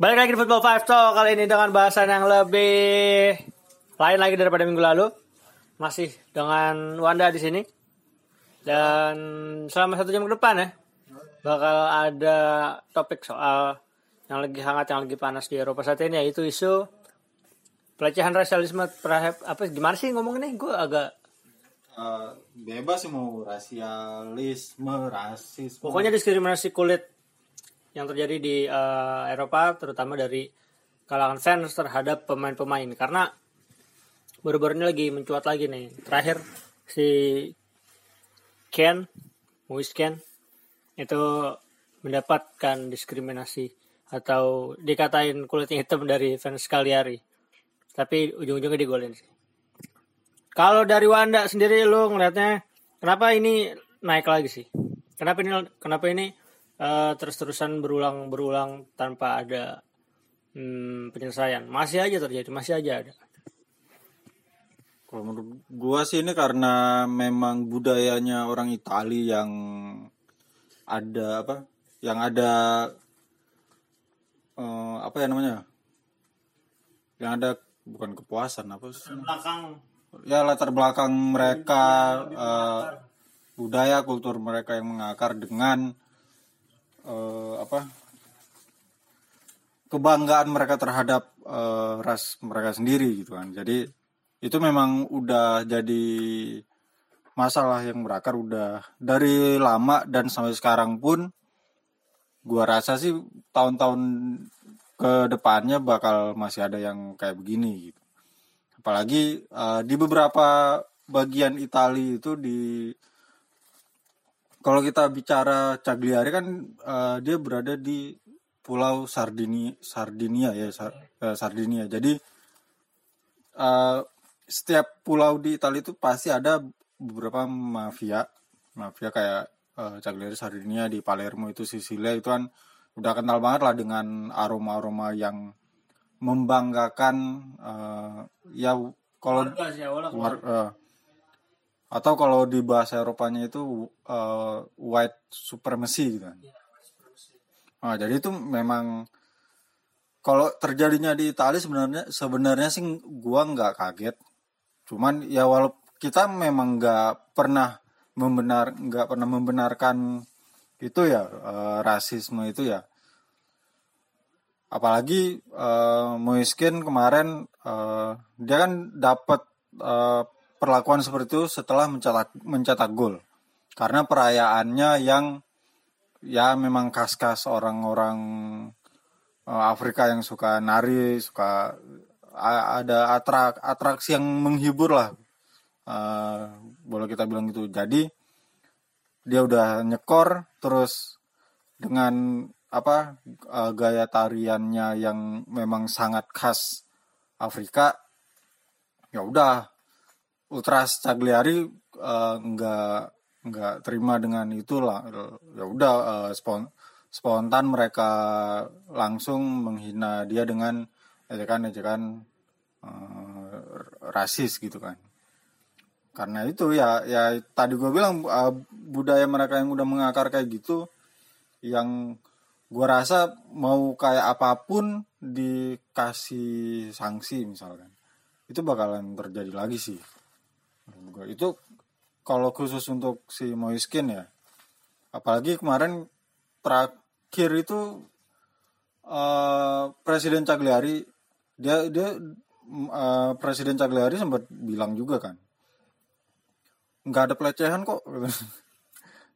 Balik lagi di Football Five Talk kali ini dengan bahasan yang lebih lain lagi daripada minggu lalu. Masih dengan Wanda di sini. Dan selama satu jam ke depan ya bakal ada topik soal yang lagi hangat yang lagi panas di Eropa saat ini yaitu isu pelecehan rasialisme terhadap apa gimana sih ngomongnya gue agak Eh, bebas sih mau rasialisme rasisme pokoknya diskriminasi kulit yang terjadi di eh, Eropa terutama dari kalangan fans terhadap pemain-pemain. Karena baru-baru ini lagi mencuat lagi nih. Terakhir si Ken Moise Ken itu mendapatkan diskriminasi atau dikatain kulitnya hitam dari fans Cagliari. Tapi ujung-ujungnya digolin sih. Kalau dari Wanda sendiri lu ngelihatnya kenapa ini naik lagi sih? Kenapa ini kenapa ini eh, terus-terusan berulang-berulang tanpa ada hmm, penyelesaian? Masih aja terjadi, masih aja ada. kalau menurut gua sih ini karena memang budayanya orang Itali yang ada apa yang ada eh, apa ya namanya yang ada bukan kepuasan apa sih Belakang ya latar belakang mereka eh, budaya kultur mereka yang mengakar dengan eh, apa kebanggaan mereka terhadap eh, ras mereka sendiri gitu kan. Jadi itu memang udah jadi masalah yang berakar udah dari lama dan sampai sekarang pun gua rasa sih tahun-tahun ke depannya bakal masih ada yang kayak begini gitu. Apalagi eh, di beberapa bagian Italia itu di kalau kita bicara Cagliari kan eh, dia berada di Pulau Sardini Sardinia ya Sar- eh, Sardinia. Jadi eh, setiap pulau di Italia itu pasti ada beberapa mafia. Mafia kayak eh, Cagliari Sardinia di Palermo itu Sisilia itu kan udah kenal banget lah dengan aroma-aroma yang membanggakan eh, ya kalau war- eh, atau kalau di bahasa Eropanya itu eh, white supremacy gitu kan. Nah, jadi itu memang kalau terjadinya di Italia sebenarnya sebenarnya sih gua nggak kaget. Cuman ya walau kita memang nggak pernah membenar nggak pernah membenarkan itu ya eh, rasisme itu ya apalagi eh, Moiskin kemarin eh, dia kan dapat eh, perlakuan seperti itu setelah mencetak mencetak gol. Karena perayaannya yang ya memang khas-khas orang-orang eh, Afrika yang suka nari suka ada atrak atraksi yang menghibur lah. Eh, boleh kita bilang gitu. Jadi dia udah nyekor terus dengan apa eh, gaya tariannya yang memang sangat khas Afrika ya udah Ultras Cagliari eh, nggak nggak terima dengan itu lah ya udah eh, spon- spontan mereka langsung menghina dia dengan ejekan-ejekan eh, rasis gitu kan. Karena itu ya ya tadi gue bilang uh, budaya mereka yang udah mengakar kayak gitu yang gue rasa mau kayak apa pun dikasih sanksi misalkan itu bakalan terjadi lagi sih Itu kalau khusus untuk si Moiskin ya. Apalagi kemarin terakhir itu uh, Presiden Cagliari dia dia uh, Presiden Cagliari sempat bilang juga kan nggak ada pelecehan kok.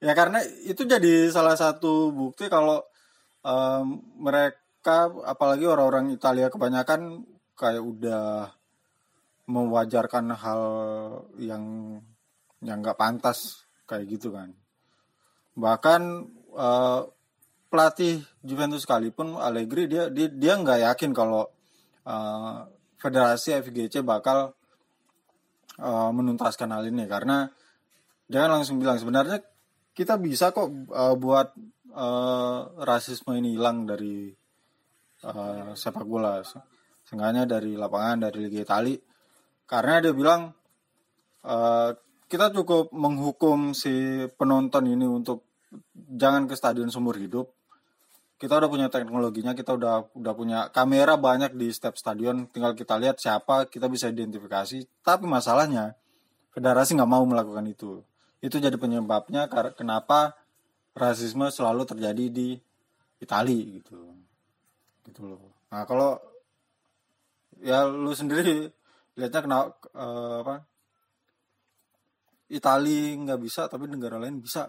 Ya karena itu jadi salah satu bukti kalau em, mereka apalagi orang-orang Italia kebanyakan kayak udah mewajarkan hal yang yang nggak pantas kayak gitu kan. Bahkan eh, pelatih Juventus sekalipun Allegri dia dia dia nggak yakin kalau eh, federasi FGC bakal uh, menuntaskan hal ini. Karena dia kan langsung bilang sebenarnya kita bisa kok uh, buat uh, rasisme ini hilang dari uh, sepak bola. Seenggaknya dari lapangan dari Liga Itali karena dia bilang uh, kita cukup menghukum si penonton ini untuk jangan ke stadion seumur hidup. Kita udah punya teknologinya kita udah udah punya kamera banyak di setiap stadion. Tinggal kita lihat siapa kita bisa identifikasi. Tapi masalahnya federasi nggak mau melakukan itu. Itu jadi penyebabnya kenapa rasisme selalu terjadi di Itali gitu. Gitu loh. Nah kalau ya lu sendiri lihatnya kenapa uh, apa Itali nggak bisa tapi negara lain bisa.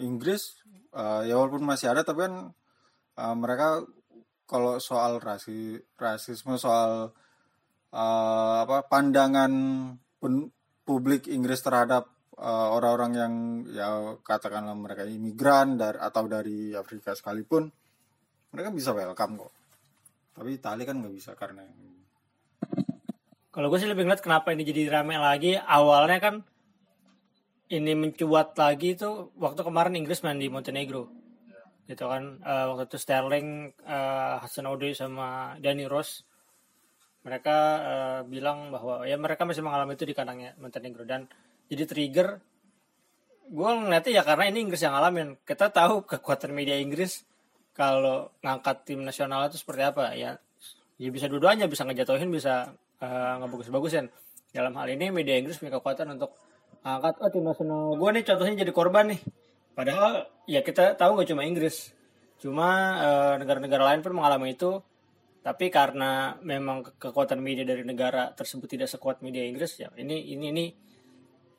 Inggris uh, ya walaupun masih ada tapi kan uh, mereka kalau soal rasi rasisme soal uh, apa pandangan pen, publik Inggris terhadap orang-orang uh, yang ya katakanlah mereka imigran dari atau dari Afrika sekalipun mereka bisa welcome kok. Tapi Itali kan nggak bisa karena kalau gue sih lebih ngeliat kenapa ini jadi rame lagi. Awalnya kan ini mencuat lagi itu waktu kemarin Inggris main di Montenegro. Gitu kan. Uh, waktu itu Sterling, uh, Hasan Ode sama Danny Rose. Mereka uh, bilang bahwa ya mereka masih mengalami itu di kandangnya Montenegro. Dan jadi trigger gue ngeliatnya ya karena ini Inggris yang ngalamin. Kita tahu kekuatan media Inggris kalau ngangkat tim nasional itu seperti apa ya. Ya bisa dua-duanya, bisa ngejatuhin, bisa uh, ngebagus-bagusin dalam hal ini media Inggris punya kekuatan untuk angkat oh tim nasional gue nih contohnya jadi korban nih. Padahal ya kita tahu nggak cuma Inggris. Cuma uh, negara-negara lain pun mengalami itu. Tapi karena memang kekuatan media dari negara tersebut tidak sekuat media Inggris ya ini ini ini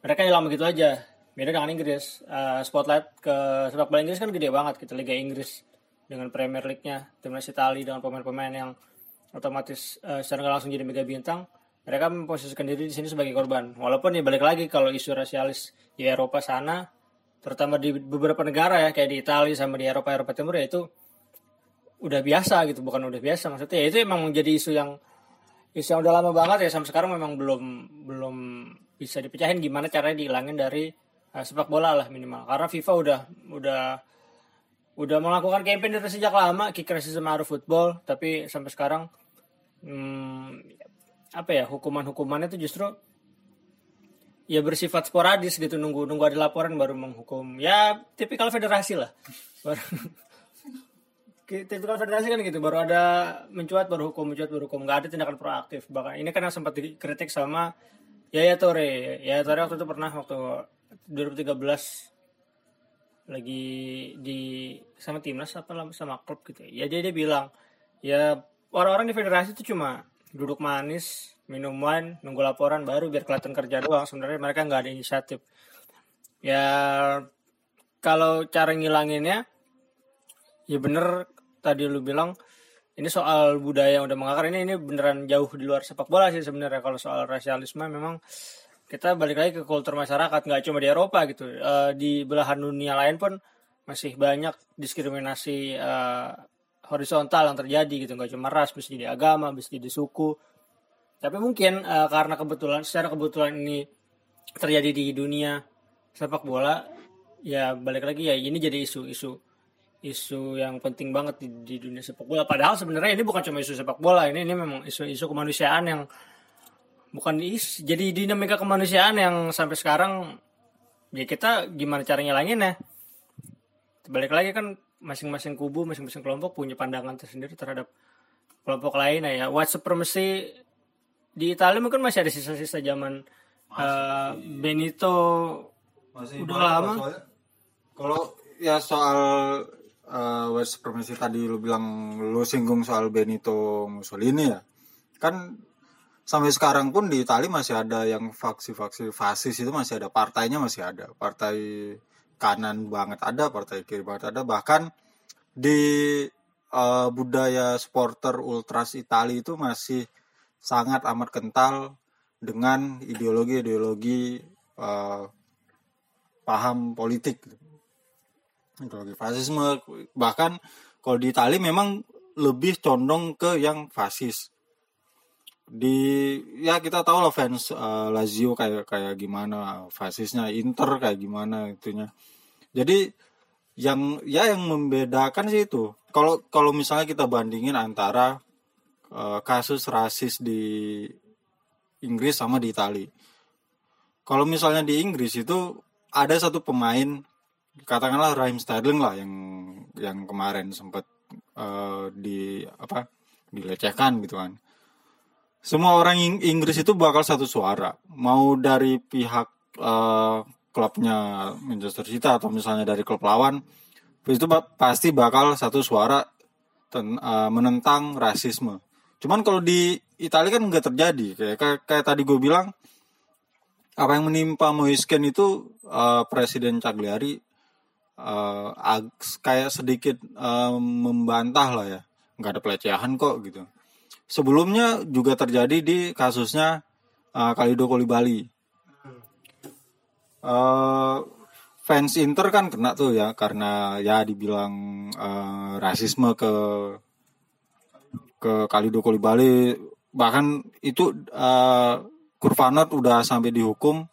mereka hilang begitu aja. Beda dengan Inggris. Uh, spotlight ke sepak bola Inggris kan gede banget kita Liga Inggris. Dengan Premier League-nya timnas Italia dengan pemain-pemain yang otomatis uh, secara langsung jadi mega bintang mereka memposisikan diri di sini sebagai korban. Walaupun ya balik lagi kalau isu rasialis di Eropa sana terutama di beberapa negara ya kayak di Italia sama di Eropa Eropa Timur ya itu udah biasa gitu bukan udah biasa maksudnya. Ya itu emang menjadi isu yang isu yang udah lama banget ya sampai sekarang memang belum belum bisa dipecahin gimana caranya dihilangin dari uh, sepak bola lah minimal. Karena FIFA udah udah udah melakukan campaign dari sejak lama kick racism out football tapi sampai sekarang hmm, apa ya hukuman-hukumannya itu justru ya bersifat sporadis gitu nunggu nunggu ada laporan baru menghukum. Ya tipikal federasi lah. Baru tipikal federasi kan gitu baru ada mencuat baru hukum mencuat baru hukum. Nggak ada tindakan proaktif. Bahkan ini yang sempat dikritik sama Yaya Tore Yaya Tore waktu itu pernah waktu 2013 lagi di sama timnas apa sama klub gitu ya. Dia dia bilang ya orang-orang di federasi itu cuma duduk manis minum wine nunggu laporan baru biar kelihatan kerja doang. Sebenarnya mereka nggak ada inisiatif. Ya kalau cara ngilanginnya ya bener tadi lu bilang ini soal budaya yang udah mengakar. Ini ini beneran jauh di luar sepak bola sih sebenarnya. Kalau soal rasialisme memang kita balik lagi ke kultur masyarakat nggak cuma di Eropa gitu. Uh, di belahan dunia lain pun masih banyak diskriminasi uh, horizontal yang terjadi gitu. Nggak cuma ras bisa jadi agama bisa jadi suku. Tapi mungkin uh, karena kebetulan secara kebetulan ini terjadi di dunia sepak bola ya balik lagi ya ini jadi isu-isu isu yang penting banget di, di dunia sepak bola. Padahal sebenarnya ini bukan cuma isu sepak bola ini ini memang isu-isu kemanusiaan yang bukan is jadi dinamika kemanusiaan yang sampai sekarang ya kita gimana caranya ya balik lagi kan masing-masing kubu masing-masing kelompok punya pandangan tersendiri terhadap kelompok lain ya. White supremacy di Italia mungkin masih ada sisa-sisa zaman uh, Benito. Masih udah lama. kalau ya soal uh, white supremacy tadi lu bilang lu singgung soal Benito Mussolini ya. Kan sampai sekarang pun di Italia masih ada yang faksi-faksi fasis itu masih ada partainya masih ada partai kanan banget ada partai kiri banget ada. Bahkan di uh, budaya supporter ultras Italia itu masih sangat amat kental dengan ideologi-ideologi uh, paham politik. Ideologi fasisme bahkan kalau di Italia memang lebih condong ke yang fasis di ya kita tahu lah fans uh, Lazio kayak kayak gimana fasisnya Inter kayak gimana itunya. Jadi yang ya yang membedakan sih itu. Kalau kalau misalnya kita bandingin antara uh, kasus rasis di Inggris sama di Italia kalau misalnya di Inggris itu ada satu pemain katakanlah Raheem Sterling lah yang yang kemarin sempat uh, di apa dilecehkan gitu kan semua orang Ing Inggris itu bakal satu suara. Mau dari pihak uh, klubnya Manchester City atau misalnya dari klub lawan itu pasti bakal satu suara ten, uh, menentang rasisme. Cuman kalau di Italia kan nggak terjadi. Kayak, kayak kayak tadi gue bilang apa yang menimpa Moisken itu uh, Presiden Cagliari uh, kayak sedikit uh, membantah lah ya. Nggak ada pelecehan kok gitu sebelumnya juga terjadi di kasusnya uh, Kalido Kolibali uh, fans Inter kan kena tuh ya karena ya dibilang uh, rasisme ke ke Kalido Kolibali bahkan itu uh, Kurvanot udah sampai dihukum.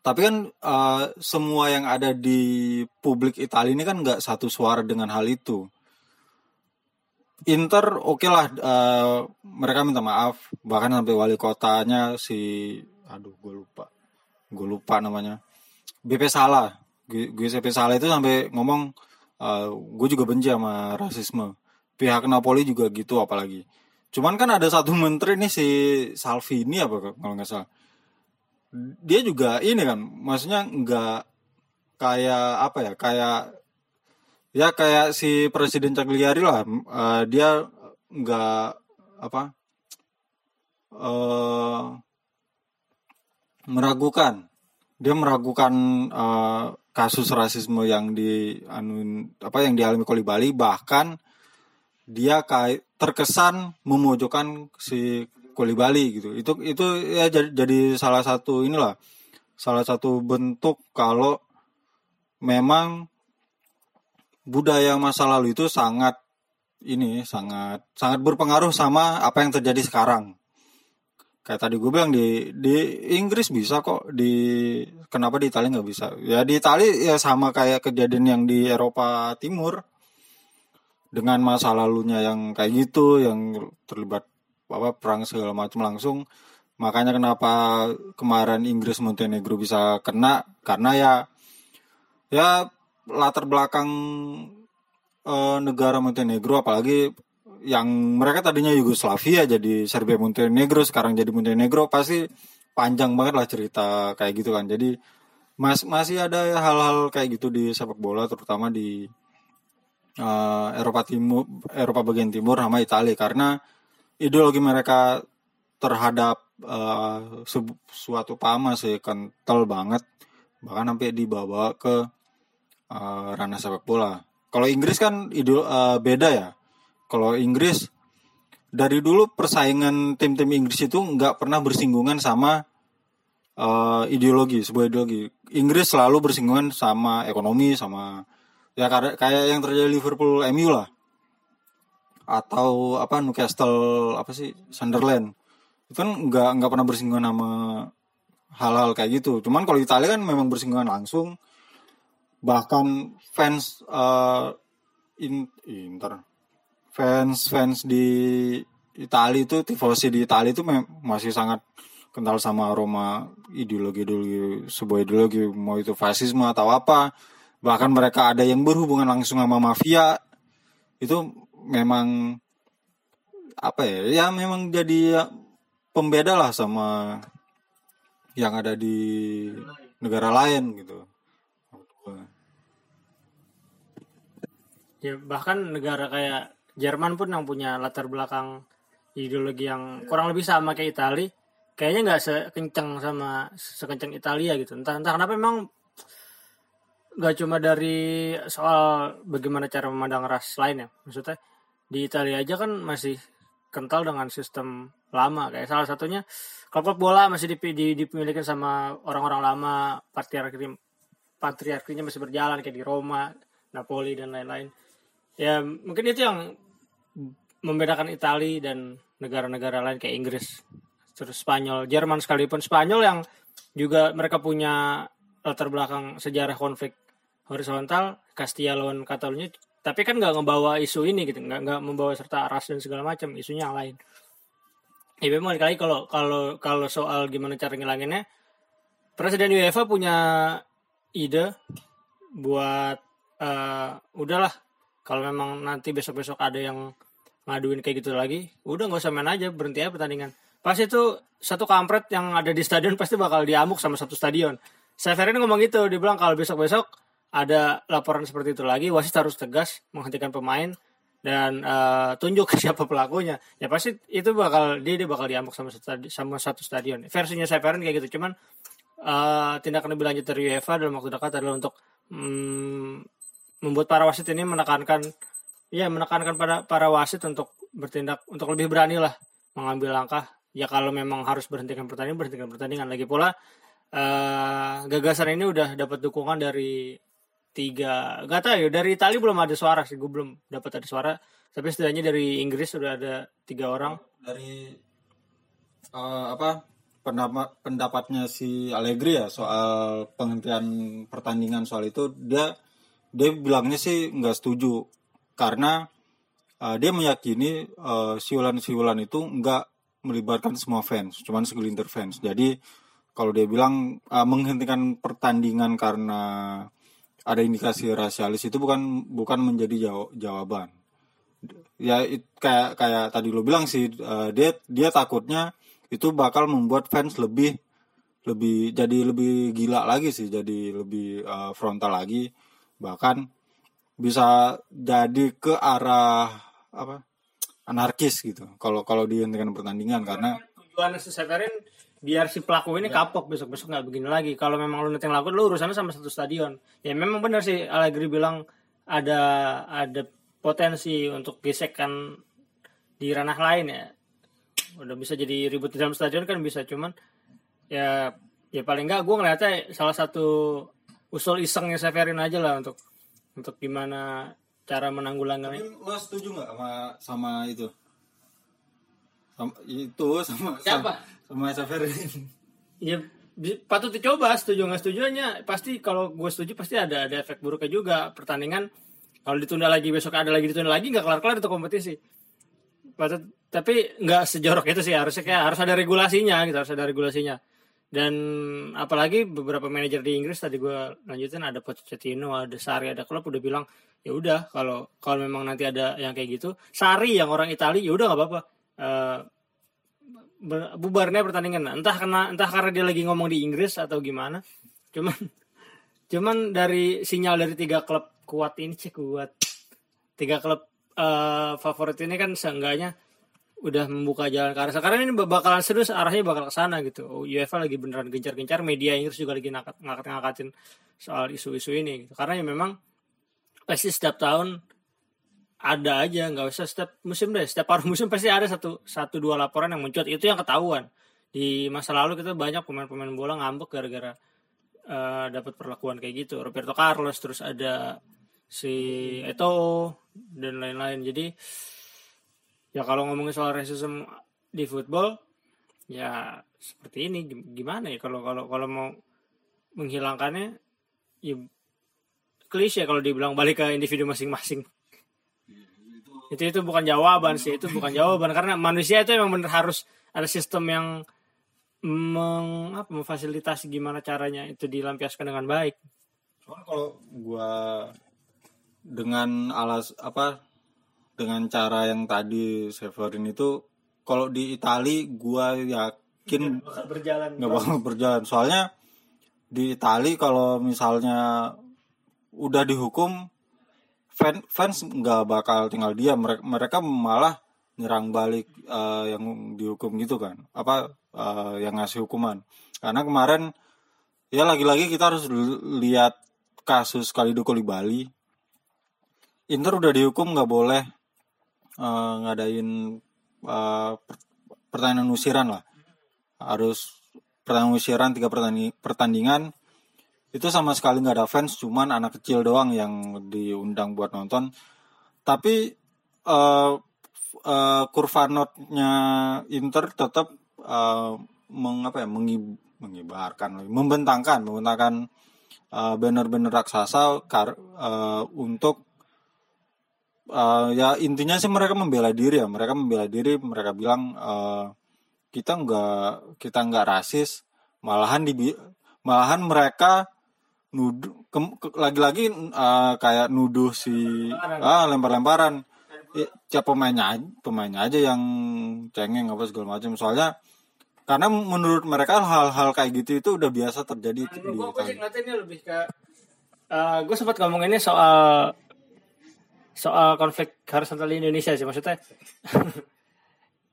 Tapi kan uh, semua yang ada di publik Italia ini kan nggak satu suara dengan hal itu Inter oke okay lah uh, mereka minta maaf. Bahkan sampai wali kotanya si aduh gue lupa. Gue lupa namanya. BP Salah. GCP Salah itu sampai ngomong uh, gue juga benci sama rasisme. Pihak Napoli juga gitu apalagi. Cuman kan ada satu menteri nih si Salvini apa kalau nggak salah. Dia juga ini kan maksudnya nggak kayak apa ya kayak ya kayak si presiden Cagliari lah uh, dia nggak apa uh, meragukan. Dia meragukan uh, kasus rasisme yang di anu apa yang dialami Bali. Bahkan dia kayak terkesan memojokkan si Bali gitu. Itu itu ya jadi, jadi salah satu inilah salah satu bentuk kalau memang budaya masa lalu itu sangat ini sangat sangat berpengaruh sama apa yang terjadi sekarang. Kayak tadi gue bilang di di Inggris bisa kok di kenapa di Italia nggak bisa? Ya di Italia ya sama kayak kejadian yang di Eropa Timur dengan masa lalunya yang kayak gitu yang terlibat apa perang segala macam langsung makanya kenapa kemarin Inggris Montenegro bisa kena karena ya ya latar belakang e, negara Montenegro apalagi yang mereka tadinya Yugoslavia jadi Serbia Montenegro sekarang jadi Montenegro pasti panjang banget lah cerita kayak gitu kan. Jadi mas masih ada hal-hal kayak gitu di sepak bola terutama di uh, Eropa Timur Eropa bagian timur sama Italia karena ideologi mereka terhadap uh, suatu pama sih kental banget. Bahkan sampai dibawa ke uh, ranah sepak bola. Kalau Inggris kan ide uh, beda ya. Kalau Inggris dari dulu persaingan tim-tim Inggris itu nggak pernah bersinggungan sama uh, ideologi, sebuah ideologi. Inggris selalu bersinggungan sama ekonomi, sama ya kayak yang terjadi Liverpool MU lah. Atau apa Newcastle apa sih Sunderland. Itu kan nggak nggak pernah bersinggungan sama hal-hal kayak gitu. Cuman kalau Italia kan memang bersinggungan langsung bahkan fans uh, in, Inter fans fans di Italia itu tifosi di Italia itu masih sangat kental sama aroma ideologi ideologi sebuah ideologi mau itu fasisme atau apa. Bahkan mereka ada yang berhubungan langsung sama mafia. Itu memang apa ya ya memang jadi pembeda lah sama yang ada di negara lain gitu ya bahkan negara kayak Jerman pun yang punya latar belakang ideologi yang kurang lebih sama kayak Italia kayaknya nggak sekencang sama sekencang Italia gitu. Entah entah kenapa memang nggak cuma dari soal bagaimana cara memandang ras lain ya. Maksudnya di Italia aja kan masih kental dengan sistem lama. Kayak salah satunya klub bola masih dipilihkan sama orang-orang lama patriarki patriarkinya masih berjalan kayak di Roma Napoli dan lain-lain ya mungkin itu yang membedakan Italia dan negara-negara lain kayak Inggris terus Spanyol Jerman sekalipun. Spanyol yang juga mereka punya latar belakang sejarah konflik horizontal Castilla lawan Catalunya tapi kan nggak ngebawa isu ini gitu nggak nggak membawa serta ras dan segala macam isunya yang lain. Ya memang kali kalau kalau kalau soal gimana cara ngilanginnya Presiden UEFA punya ide buat uh, udahlah kalau memang nanti besok-besok ada yang ngaduin kayak gitu lagi udah nggak usah main aja berhenti aja pertandingan. Pasti itu satu kampret yang ada di stadion pasti bakal diamuk sama satu stadion. Severin ngomong gitu dia bilang kalau besok-besok ada laporan seperti itu lagi wasit harus tegas menghentikan pemain dan uh, tunjuk siapa pelakunya. Ya pasti itu bakal dia dia bakal diamuk sama satu, sama satu stadion. Versinya Severin kayak gitu cuman uh, tindakan lebih lanjut dari UEFA dalam waktu dekat adalah untuk mm, membuat para wasit ini menekankan ya menekankan pada para wasit untuk bertindak untuk lebih berani lah mengambil langkah. Ya kalau memang harus berhentikan pertandingan berhentikan pertandingan. Lagi pula uh, gagasan ini udah dapat dukungan dari tiga gak tahu ya dari Italia belum ada suara sih gue belum dapat ada suara. Tapi setidaknya dari Inggris sudah ada tiga orang. Dari uh, apa pendapat pendapatnya si Allegri ya soal penghentian pertandingan soal itu dia dia bilangnya sih nggak setuju karena uh, dia meyakini uh, siulan-siulan itu nggak melibatkan semua fans, cuman segelintir fans. Jadi kalau dia bilang uh, menghentikan pertandingan karena ada indikasi rasialis itu bukan bukan menjadi jaw jawaban. Ya it, kayak kayak tadi lo bilang sih uh, dia dia takutnya itu bakal membuat fans lebih lebih jadi lebih gila lagi sih, jadi lebih uh, frontal lagi bahkan bisa jadi ke arah apa anarkis gitu. Kalau kalau dihentikan pertandingan karena tujuan si Severin biar si pelaku ini ya. kapok besok besok nggak begini lagi. Kalau memang lu nanti ngelakuin lu urusannya sama satu stadion. Ya memang benar sih Allegri bilang ada ada potensi untuk gesekan di ranah lain ya. Udah bisa jadi ribut di dalam stadion kan bisa cuman ya ya paling nggak gue ngeliatnya salah satu usul isengnya Severin aja lah untuk untuk gimana cara menanggulangi. Tapi lo setuju nggak sama sama itu? Sama itu sama Siapa? Sama, sama Severin. Ya patut dicoba setuju nggak setujunya pasti kalau gue setuju pasti ada ada efek buruknya juga pertandingan kalau ditunda lagi besok ada lagi ditunda lagi nggak kelar kelar itu kompetisi patut tapi nggak sejorok itu sih harusnya kayak harus ada regulasinya gitu harus ada regulasinya dan apalagi beberapa manajer di Inggris tadi gue lanjutin ada Pochettino ada Sari ada klub udah bilang ya udah kalau kalau memang nanti ada yang kayak gitu Sari yang orang Italia ya udah nggak apa-apa. Uh, bubarnya pertandingan. Entah karena entah karena dia lagi ngomong di Inggris atau gimana. Cuman cuman dari sinyal dari tiga klub kuat ini cek kuat. Tiga klub uh, favorit ini kan seenggaknya udah membuka jalan ke arah. Sekarang ini bakalan serius arahnya bakal ke sana gitu. UEFA lagi beneran gencar-gencar media Inggris juga lagi ngangkat-ngangkatin soal isu-isu ini gitu. karena ya memang pasti setiap tahun ada aja nggak usah setiap musim deh. Setiap paruh musim pasti ada satu satu dua laporan yang muncul itu yang ketahuan. Di masa lalu kita banyak pemain-pemain bola ngambek gara-gara uh, dapat perlakuan kayak gitu. Roberto Carlos terus ada si Eto'o dan lain-lain. Jadi ya kalau ngomongin soal racism di football ya seperti ini. Gimana ya? Kalau kalau kalau mau menghilangkannya ya klise kalau dibilang balik ke individu masing-masing. Itu itu bukan jawaban sih itu bukan jawaban. Karena manusia itu emang bener harus ada sistem yang meng, apa, memfasilitasi gimana caranya itu dilampiaskan dengan baik. Soalnya kalau gua dengan alas apa dengan cara yang tadi Severin itu kalau di Itali gua yakin nggak berjalan. nggak bakal berjalan. Soalnya di Itali kalau misalnya udah dihukum fans fans nggak bakal tinggal dia mereka mereka malah nyerang balik uh, yang dihukum gitu kan. Apa uh, yang ngasih hukuman. Karena kemarin ya lagi-lagi kita harus lihat kasus Kalido Bali Inter udah dihukum nggak boleh uh, ngadain uh, pertandingan usiran lah. Harus pertandingan usiran tiga pertandingan. Itu sama sekali nggak ada fans cuman anak kecil doang yang diundang buat nonton. Tapi uh, uh, kurva notnya Inter tetap uh, mengapa ya mengib, mengibarkan membentangkan membentangkan banner-banner raksasa kar, uh, untuk uh, ya intinya sih mereka membela diri ya. Mereka membela diri mereka bilang uh, kita nggak kita nggak rasis. Malahan di malahan mereka nuduh lagi-lagi eh, kayak nuduh si ah lempar-lemparan. Ya, ya pemainnya pemainnya aja yang cengeng apa segala macam. Soalnya karena menurut mereka hal-hal kayak gitu itu udah biasa terjadi di gue gue sih ngeliatnya ini lebih ke gue sempat ngomong ini soal soal konflik horizontal di Indonesia sih maksudnya.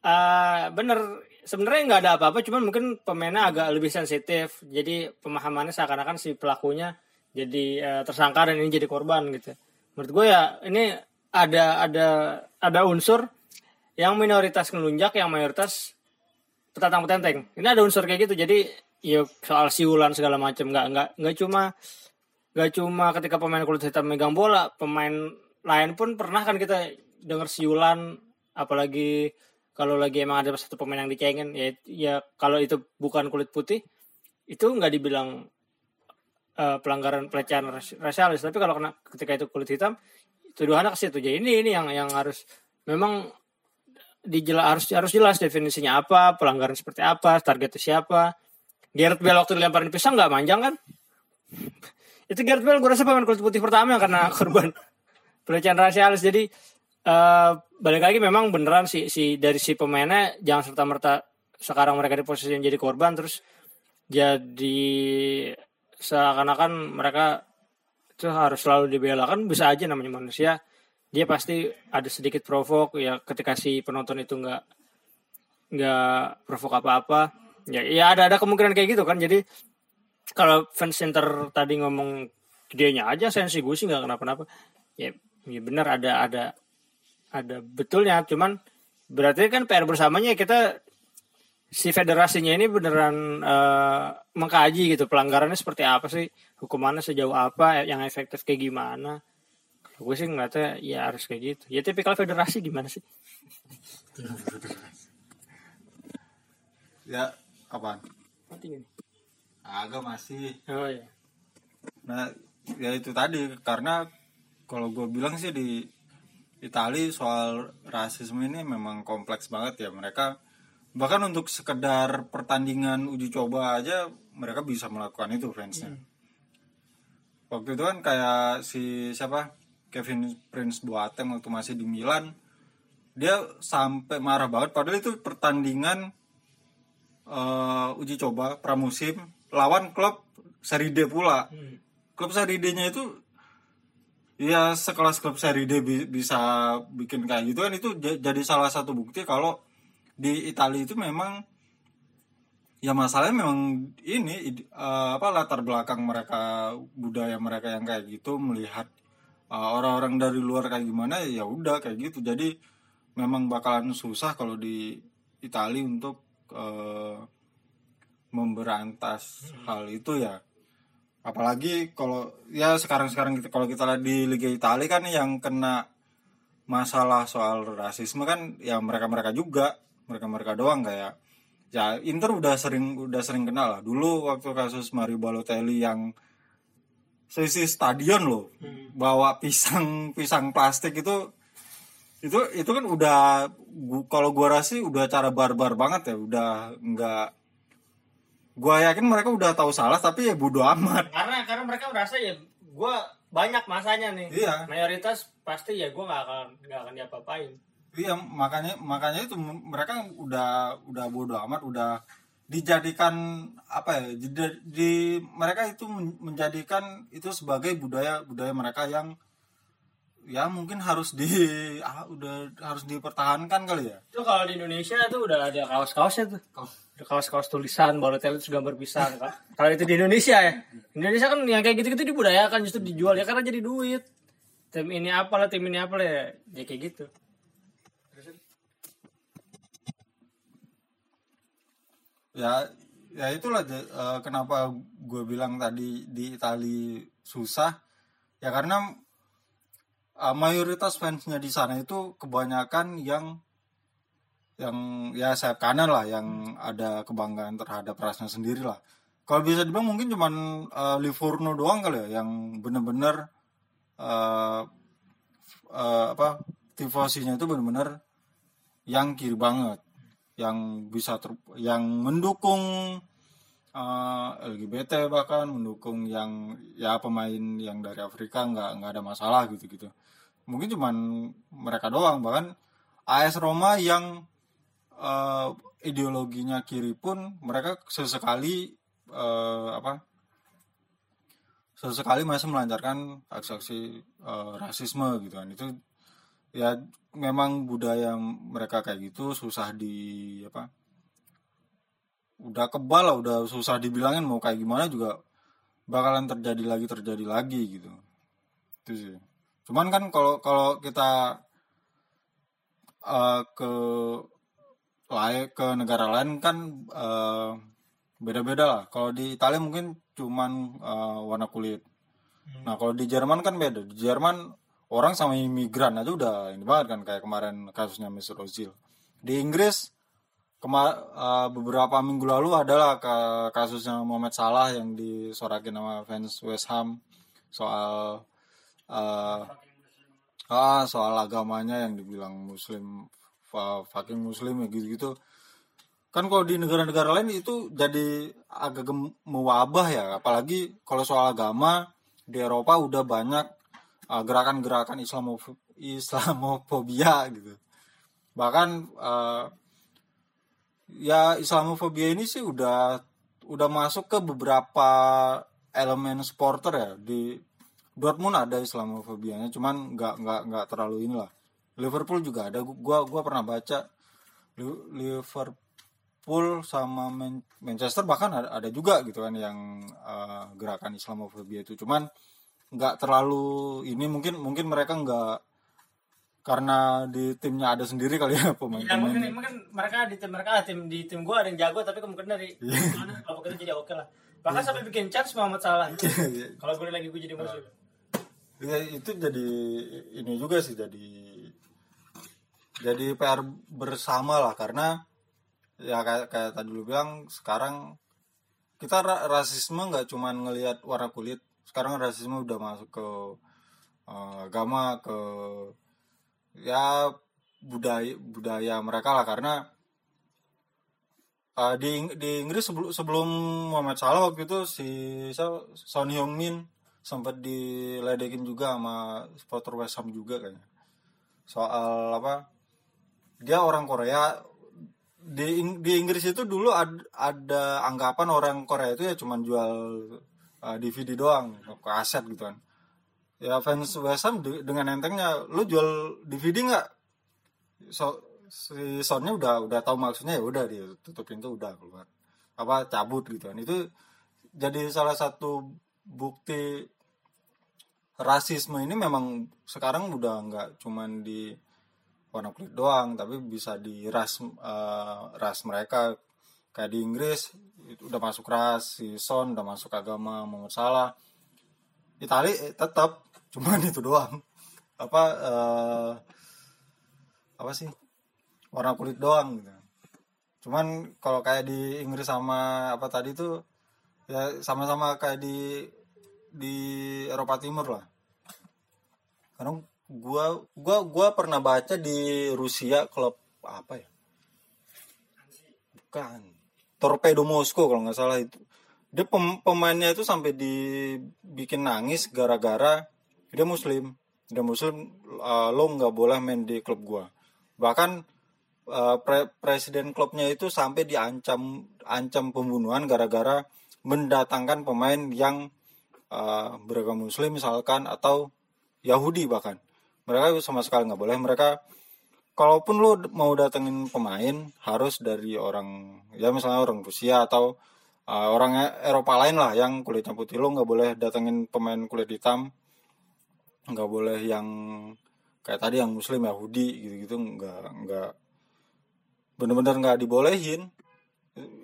Eh bener. Sebenarnya nggak ada apa-apa cuman mungkin pemainnya agak lebih sensitif. Jadi pemahamannya seakan-akan si pelakunya jadi eh, tersangka dan ini jadi korban gitu. Menurut gue ya ini ada ada ada unsur yang minoritas ngelunjak yang mayoritas petantang petenteng. Ini ada unsur kayak gitu jadi ya soal siulan segala macam nggak nggak nggak cuma nggak cuma ketika pemain kulit hitam megang bola pemain lain pun pernah kan kita dengar siulan apalagi kalau lagi emang ada satu pemain yang dicengin ya ya kalau itu bukan kulit putih itu nggak dibilang eh, pelanggaran pelecehan ras- rasialis tapi kalau kena ketika itu kulit hitam tuduhannya ke situ jadi ini ini yang yang harus memang dijela, harus harus jelas definisinya apa pelanggaran seperti apa targetnya siapa. Gareth Bale waktu dilemparin pisang nggak manjang kan? Itu Gareth Bale gue rasa pemain kulit putih pertama yang kena korban pelecehan rasialis. Jadi eh balik lagi memang beneran si si dari si pemainnya jangan serta merta sekarang mereka di posisi yang jadi korban terus jadi seakan-akan mereka itu harus selalu dibela kan bisa aja namanya manusia. Dia pasti ada sedikit provok ya ketika si penonton itu nggak nggak provok apa-apa. Ya ya ada ada kemungkinan kayak gitu kan. Jadi kalau fans center tadi ngomong gedenya aja sensi gue sih nggak kenapa-napa. Ya ya benar ada ada ada betulnya. Cuman berarti kan PR bersamanya kita si federasinya ini beneran eh, mengkaji gitu pelanggarannya seperti apa sih hukumannya sejauh apa yang efektif kayak gimana. Gue sih ngeliatnya ya harus kayak gitu. Ya tipikal federasi gimana sih? Ya apaan? Mati gini. Agak masih. Oh ya Nah, ya itu tadi karena kalau gue bilang sih di Itali soal rasisme ini memang kompleks banget ya. Mereka bahkan untuk sekedar pertandingan uji coba aja mereka bisa melakukan itu fansnya. Waktu itu kan kayak si siapa? Kevin Prince Boateng waktu masih di Milan dia sampai marah banget. Padahal itu pertandingan eh, uji coba pramusim lawan klub Serie D pula. Klub seri D-nya itu ya sekelas klub seri D bi- bisa bikin kayak gitu kan itu jadi salah satu bukti kalau di Italia itu memang ya masalahnya memang ini eh, apa latar belakang mereka budaya mereka yang kayak gitu melihat eh, orang-orang dari luar kayak gimana ya udah kayak gitu. Jadi memang bakalan susah kalau di Italia untuk eh, memberantas hal itu ya apalagi kalau ya sekarang-sekarang kita kalau kita lihat di Liga Italia kan yang kena masalah soal rasisme kan ya mereka-mereka juga. Mereka-mereka doang kayak ya Inter udah sering udah sering kenal lah. Dulu waktu kasus Mario Balotelli yang seisi stadion loh bawa pisang pisang plastik itu itu itu kan udah kalau gua rasa sih udah cara barbar banget ya. Udah nggak gua yakin mereka udah tahu salah tapi ya bodo amat. Karena karena mereka merasa ya gue banyak masanya nih. Iya. mayoritas pasti ya gue nggak akan nggak akan diapa-apain. Iya makanya makanya itu mereka udah udah bodo amat udah dijadikan apa ya di, di mereka itu men- menjadikan itu sebagai budaya budaya mereka yang ya mungkin harus di ah, udah harus dipertahankan kali ya. Itu kalau di Indonesia itu udah ada kaos-kaosnya tuh kaos-kaos tulisan Balotelli terus gambar pisang kan kalau itu di Indonesia ya. Indonesia kan yang kayak gitu-gitu dibudayakan justru dijual ya karena jadi duit. Tim ini apalah tim ini apalah ya, ya kayak gitu. Ya ya itulah eh, kenapa gue bilang tadi di Itali susah. Ya karena eh, mayoritas fansnya di sana itu kebanyakan yang yang ya sayap kanan lah yang ada kebanggaan terhadap rasnya sendiri lah. Kalau bisa dibilang mungkin cuman eh, Livorno doang kali ya yang bener-bener eh, eh, apa tifosinya itu bener-bener yang kiri banget yang bisa ter- yang mendukung eh, LGBT bahkan mendukung yang ya pemain yang dari Afrika nggak nggak ada masalah gitu gitu mungkin cuman mereka doang bahkan AS Roma yang eh, ideologinya kiri pun mereka sesekali eh, apa sesekali masih melancarkan aksi-aksi eh, rasisme gitu kan. Itu ya memang budaya mereka kayak gitu susah di apa udah kebal lah udah susah dibilangin mau kayak gimana juga bakalan terjadi lagi terjadi lagi gitu. Itu sih. Cuman kan kalau kalau kita eh, ke lain ke negara lain kan eh, beda-beda lah. Kalau di Italia mungkin cuman eh, warna kulit. Nah kalau di Jerman kan beda. Di Jerman orang sama imigran aja udah ini banget kan kayak kemarin kasusnya Mesut Ozil. Di Inggris kema eh, beberapa minggu lalu adalah ke kasusnya Mohamed Salah yang disorakin sama fans West Ham soal eh, ah soal agamanya yang dibilang muslim fucking muslim ya gitu-gitu. Kan kalau di negara-negara lain itu jadi agak mewabah ya. Apalagi kalau soal agama di Eropa udah banyak uh, gerakan-gerakan Islamof- Islamofobia gitu. Bahkan uh, ya Islamofobia ini sih udah udah masuk ke beberapa elemen supporter ya. Di Dortmund ada Islamofobianya cuman nggak nggak nggak terlalu inilah Liverpool juga ada gua gua pernah baca Li- Liverpool sama Man- Manchester bahkan ada, ada juga gitu kan yang eh, gerakan Islamofobia itu cuman nggak terlalu ini mungkin mungkin mereka nggak karena di timnya ada sendiri kali ya Ya pemain-pemain mungkin mungkin mereka di tim mereka tim di tim gua ada yang jago tapi kemungkinan dari Iya. kalau kita jadi oke lah. Bahkan sampai bikin chance Muhammad Salah. Iya. kalau gue lagi gue jadi musuh. Ya, itu jadi ini juga sih jadi jadi PR bersama lah karena ya kayak kayak tadi lu bilang sekarang kita ra- rasisme nggak cuman ngelihat warna kulit sekarang rasisme udah masuk ke eh, agama ke ya budaya budaya mereka lah karena eh, di di Inggris sebelum sebelum Muhammad Salah waktu itu si? Son Heung-min sempat diledekin juga sama supporter West Ham juga kayaknya soal apa dia orang Korea. Di di Inggris itu dulu ad- ada anggapan orang Korea itu ya cuman jual uh, DVD doang ke aset gitu kan. Ya fans West dengan entengnya lu jual DVD nggak? So si Sonnya udah udah tahu maksudnya ya udah dia tutup pintu udah keluar. Apa cabut gitu kan. Itu jadi salah satu bukti rasisme ini memang sekarang udah nggak cuman di warna kulit doang tapi bisa di ras eh, ras mereka. Kayak di Inggris itu udah masuk ras si Son udah masuk agama Muhammad Salah. Itali eh, tetap cuman itu doang. Apa eh, apa sih? Warna kulit doang gitu. Cuman kalau kayak di Inggris sama apa tadi tuh ya sama-sama kayak di di Eropa Timur lah. Karena gua gua gua pernah baca di Rusia klub apa ya? Bukan. Torpedo Moskow kalau nggak salah itu. Dia pem- pemainnya itu sampai dibikin nangis gara-gara dia muslim. Dia muslim uh, lo nggak boleh main di klub gua. Bahkan uh, pre- presiden klubnya itu sampai diancam ancam pembunuhan gara-gara mendatangkan pemain yang uh, beragama muslim misalkan atau Yahudi bahkan mereka sama sekali nggak boleh. Mereka kalaupun lo mau datengin pemain harus dari orang ya misalnya orang Rusia atau uh, orang Eropa lain lah yang kulitnya putih. Lo nggak boleh datengin pemain kulit hitam. Nggak boleh yang kayak tadi yang Muslim Yahudi gitu-gitu. Nggak nggak bener-bener nggak dibolehin.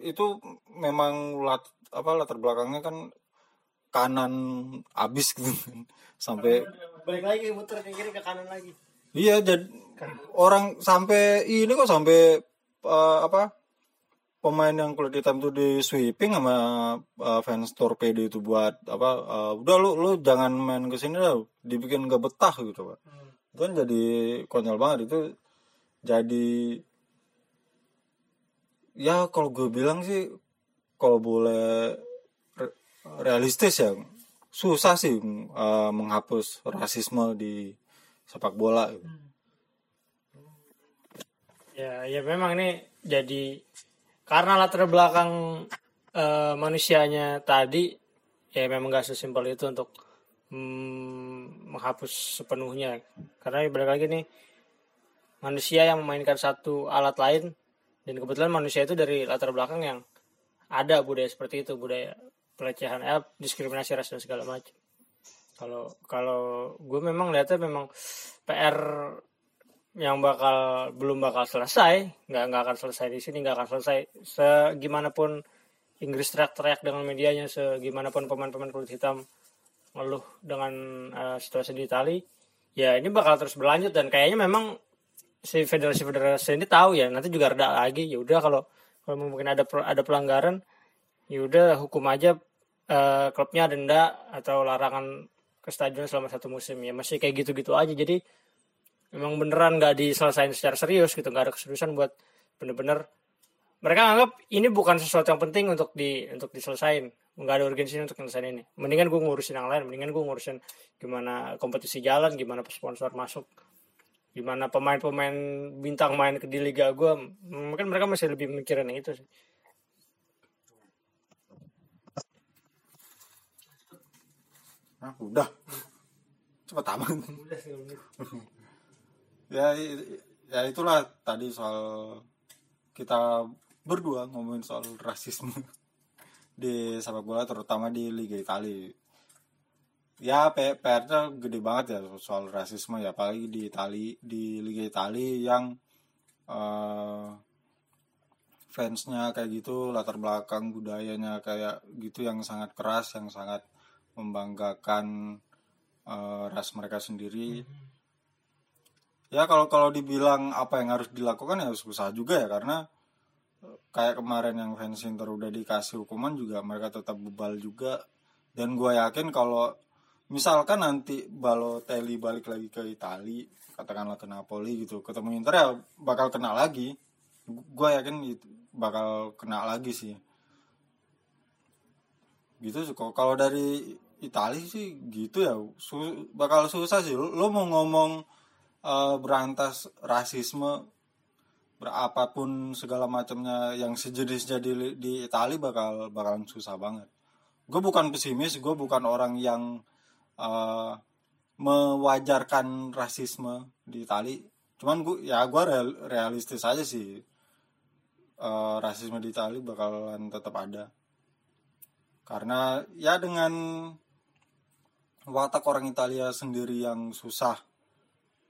Itu memang lat, apa latar belakangnya kan kanan abis gitu kan. sampai Balik lagi muter ke kiri ke kanan lagi. Iya, jadi orang sampai ini kok sampai eh, apa pemain yang kulit hitam tuh di sweeping sama eh, fans torpedo itu buat apa eh, udah lu lu jangan main ke sini lah dibikin gak betah gitu pak itu kan jadi konyol banget itu jadi ya kalau gue bilang sih kalau boleh re- realistis ya susah sih eh, menghapus rasisme di sepak bola gitu. Ya, ya memang ini jadi karena latar belakang eh, manusianya tadi ya memang gak sesimpel itu untuk mm, menghapus sepenuhnya. Karena balik lagi nih manusia yang memainkan satu alat lain dan kebetulan manusia itu dari latar belakang yang ada budaya seperti itu, budaya pelecehan, eh, diskriminasi ras dan segala macam. Kalau kalau gue memang lihatnya memang PR yang bakal belum bakal selesai nggak nggak akan selesai di sini nggak akan selesai segimanapun Inggris teriak-teriak dengan medianya segimanapun pemain-pemain kulit hitam ngeluh dengan eh, situasi di Itali ya ini bakal terus berlanjut dan kayaknya memang si federasi-federasi ini tahu ya nanti juga reda lagi ya udah kalau kalau mungkin ada ada pelanggaran ya udah hukum aja eh, klubnya denda atau larangan ke stadion selama satu musim. Ya masih kayak gitu-gitu aja. Jadi memang beneran nggak diselesain secara serius gitu. Nggak ada keseriusan buat bener-bener. Mereka anggap ini bukan sesuatu yang penting untuk di untuk diselesain. Nggak ada urgensi untuk nyelesain ini. Mendingan gue ngurusin yang lain. Mendingan gue ngurusin gimana kompetisi jalan gimana sponsor masuk gimana pemain-pemain bintang main ke di liga gue mungkin mereka masih lebih mikirin itu sih Nah, udah. Cepat amat. Ya i- ya itulah tadi soal kita berdua ngomongin soal rasisme di sepak bola terutama di Liga Italia. Ya PR-nya gede banget ya soal rasisme ya apalagi di Itali di Liga Italia yang eh, fansnya kayak gitu latar belakang budayanya kayak gitu yang sangat keras yang sangat membanggakan eh, ras mereka sendiri. Ya kalau kalau dibilang apa yang harus dilakukan ya susah juga ya karena eh, kayak kemarin yang fans Inter udah dikasih hukuman juga mereka tetap bebal juga. Dan gue yakin kalau misalkan nanti Balotelli balik lagi ke Itali katakanlah ke Napoli gitu ketemu Inter ya bakal kena lagi. Gue yakin itu bakal kena lagi sih. Gitu kalau dari Itali sih gitu ya. Su- bakal susah sih. Lo, mau ngomong eh, berantas rasisme berapapun segala macamnya yang sejenisnya di di Itali bakal bakalan susah banget. Gue bukan pesimis gue bukan orang yang eh, mewajarkan rasisme di Itali. Cuman gue ya gue real- realistis aja sih. Eh, rasisme di Itali bakalan tetap ada. Karena ya dengan watak orang Italia sendiri yang susah.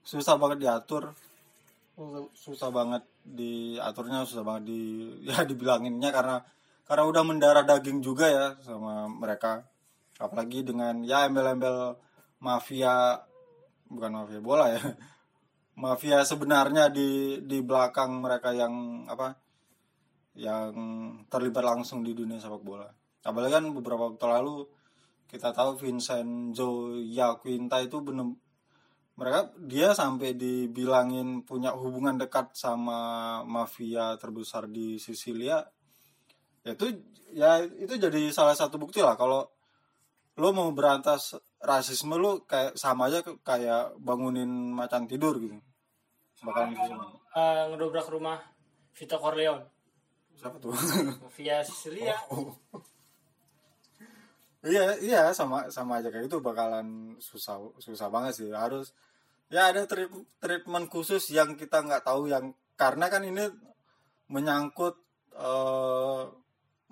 Susah banget diatur. Susah banget diaturnya susah banget di ya dibilanginnya karena karena udah mendarah daging juga ya sama mereka. Apalagi dengan ya embel-embel mafia bukan mafia bola ya. Mafia sebenarnya di di belakang mereka yang apa yang terlibat langsung di dunia sepak bola. Apalagi kan beberapa waktu lalu kita tahu Vincenzo Quinta itu bener mereka dia sampai dibilangin punya hubungan dekat sama mafia terbesar di Sisilia ya itu ya itu jadi salah satu bukti lah kalau lo mau berantas rasisme lo kayak sama aja kayak bangunin macan tidur gitu. Bakalan susah. Eh, ngedobrak rumah Vito Corleone. Siapa tuh? Via Sicilia Iya, iya sama sama aja kayak itu bakalan susah susah banget sih. Harus ya ada treat- treatment khusus yang kita nggak tahu yang karena kan ini menyangkut eh,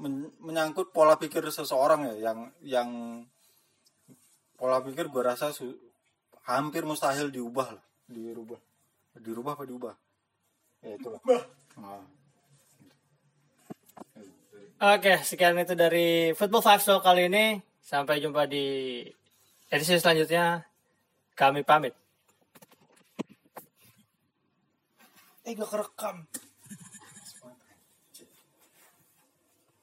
men- menyangkut pola pikir seseorang ya yang yang pola pikir gue rasa su- hampir mustahil diubah lah, dirubah. Dirubah apa diubah? Ya itulah. Nah. Oke, sekian itu dari Football Five Show kali ini. Sampai jumpa di edisi selanjutnya. Kami pamit. Eh, gak kerekam.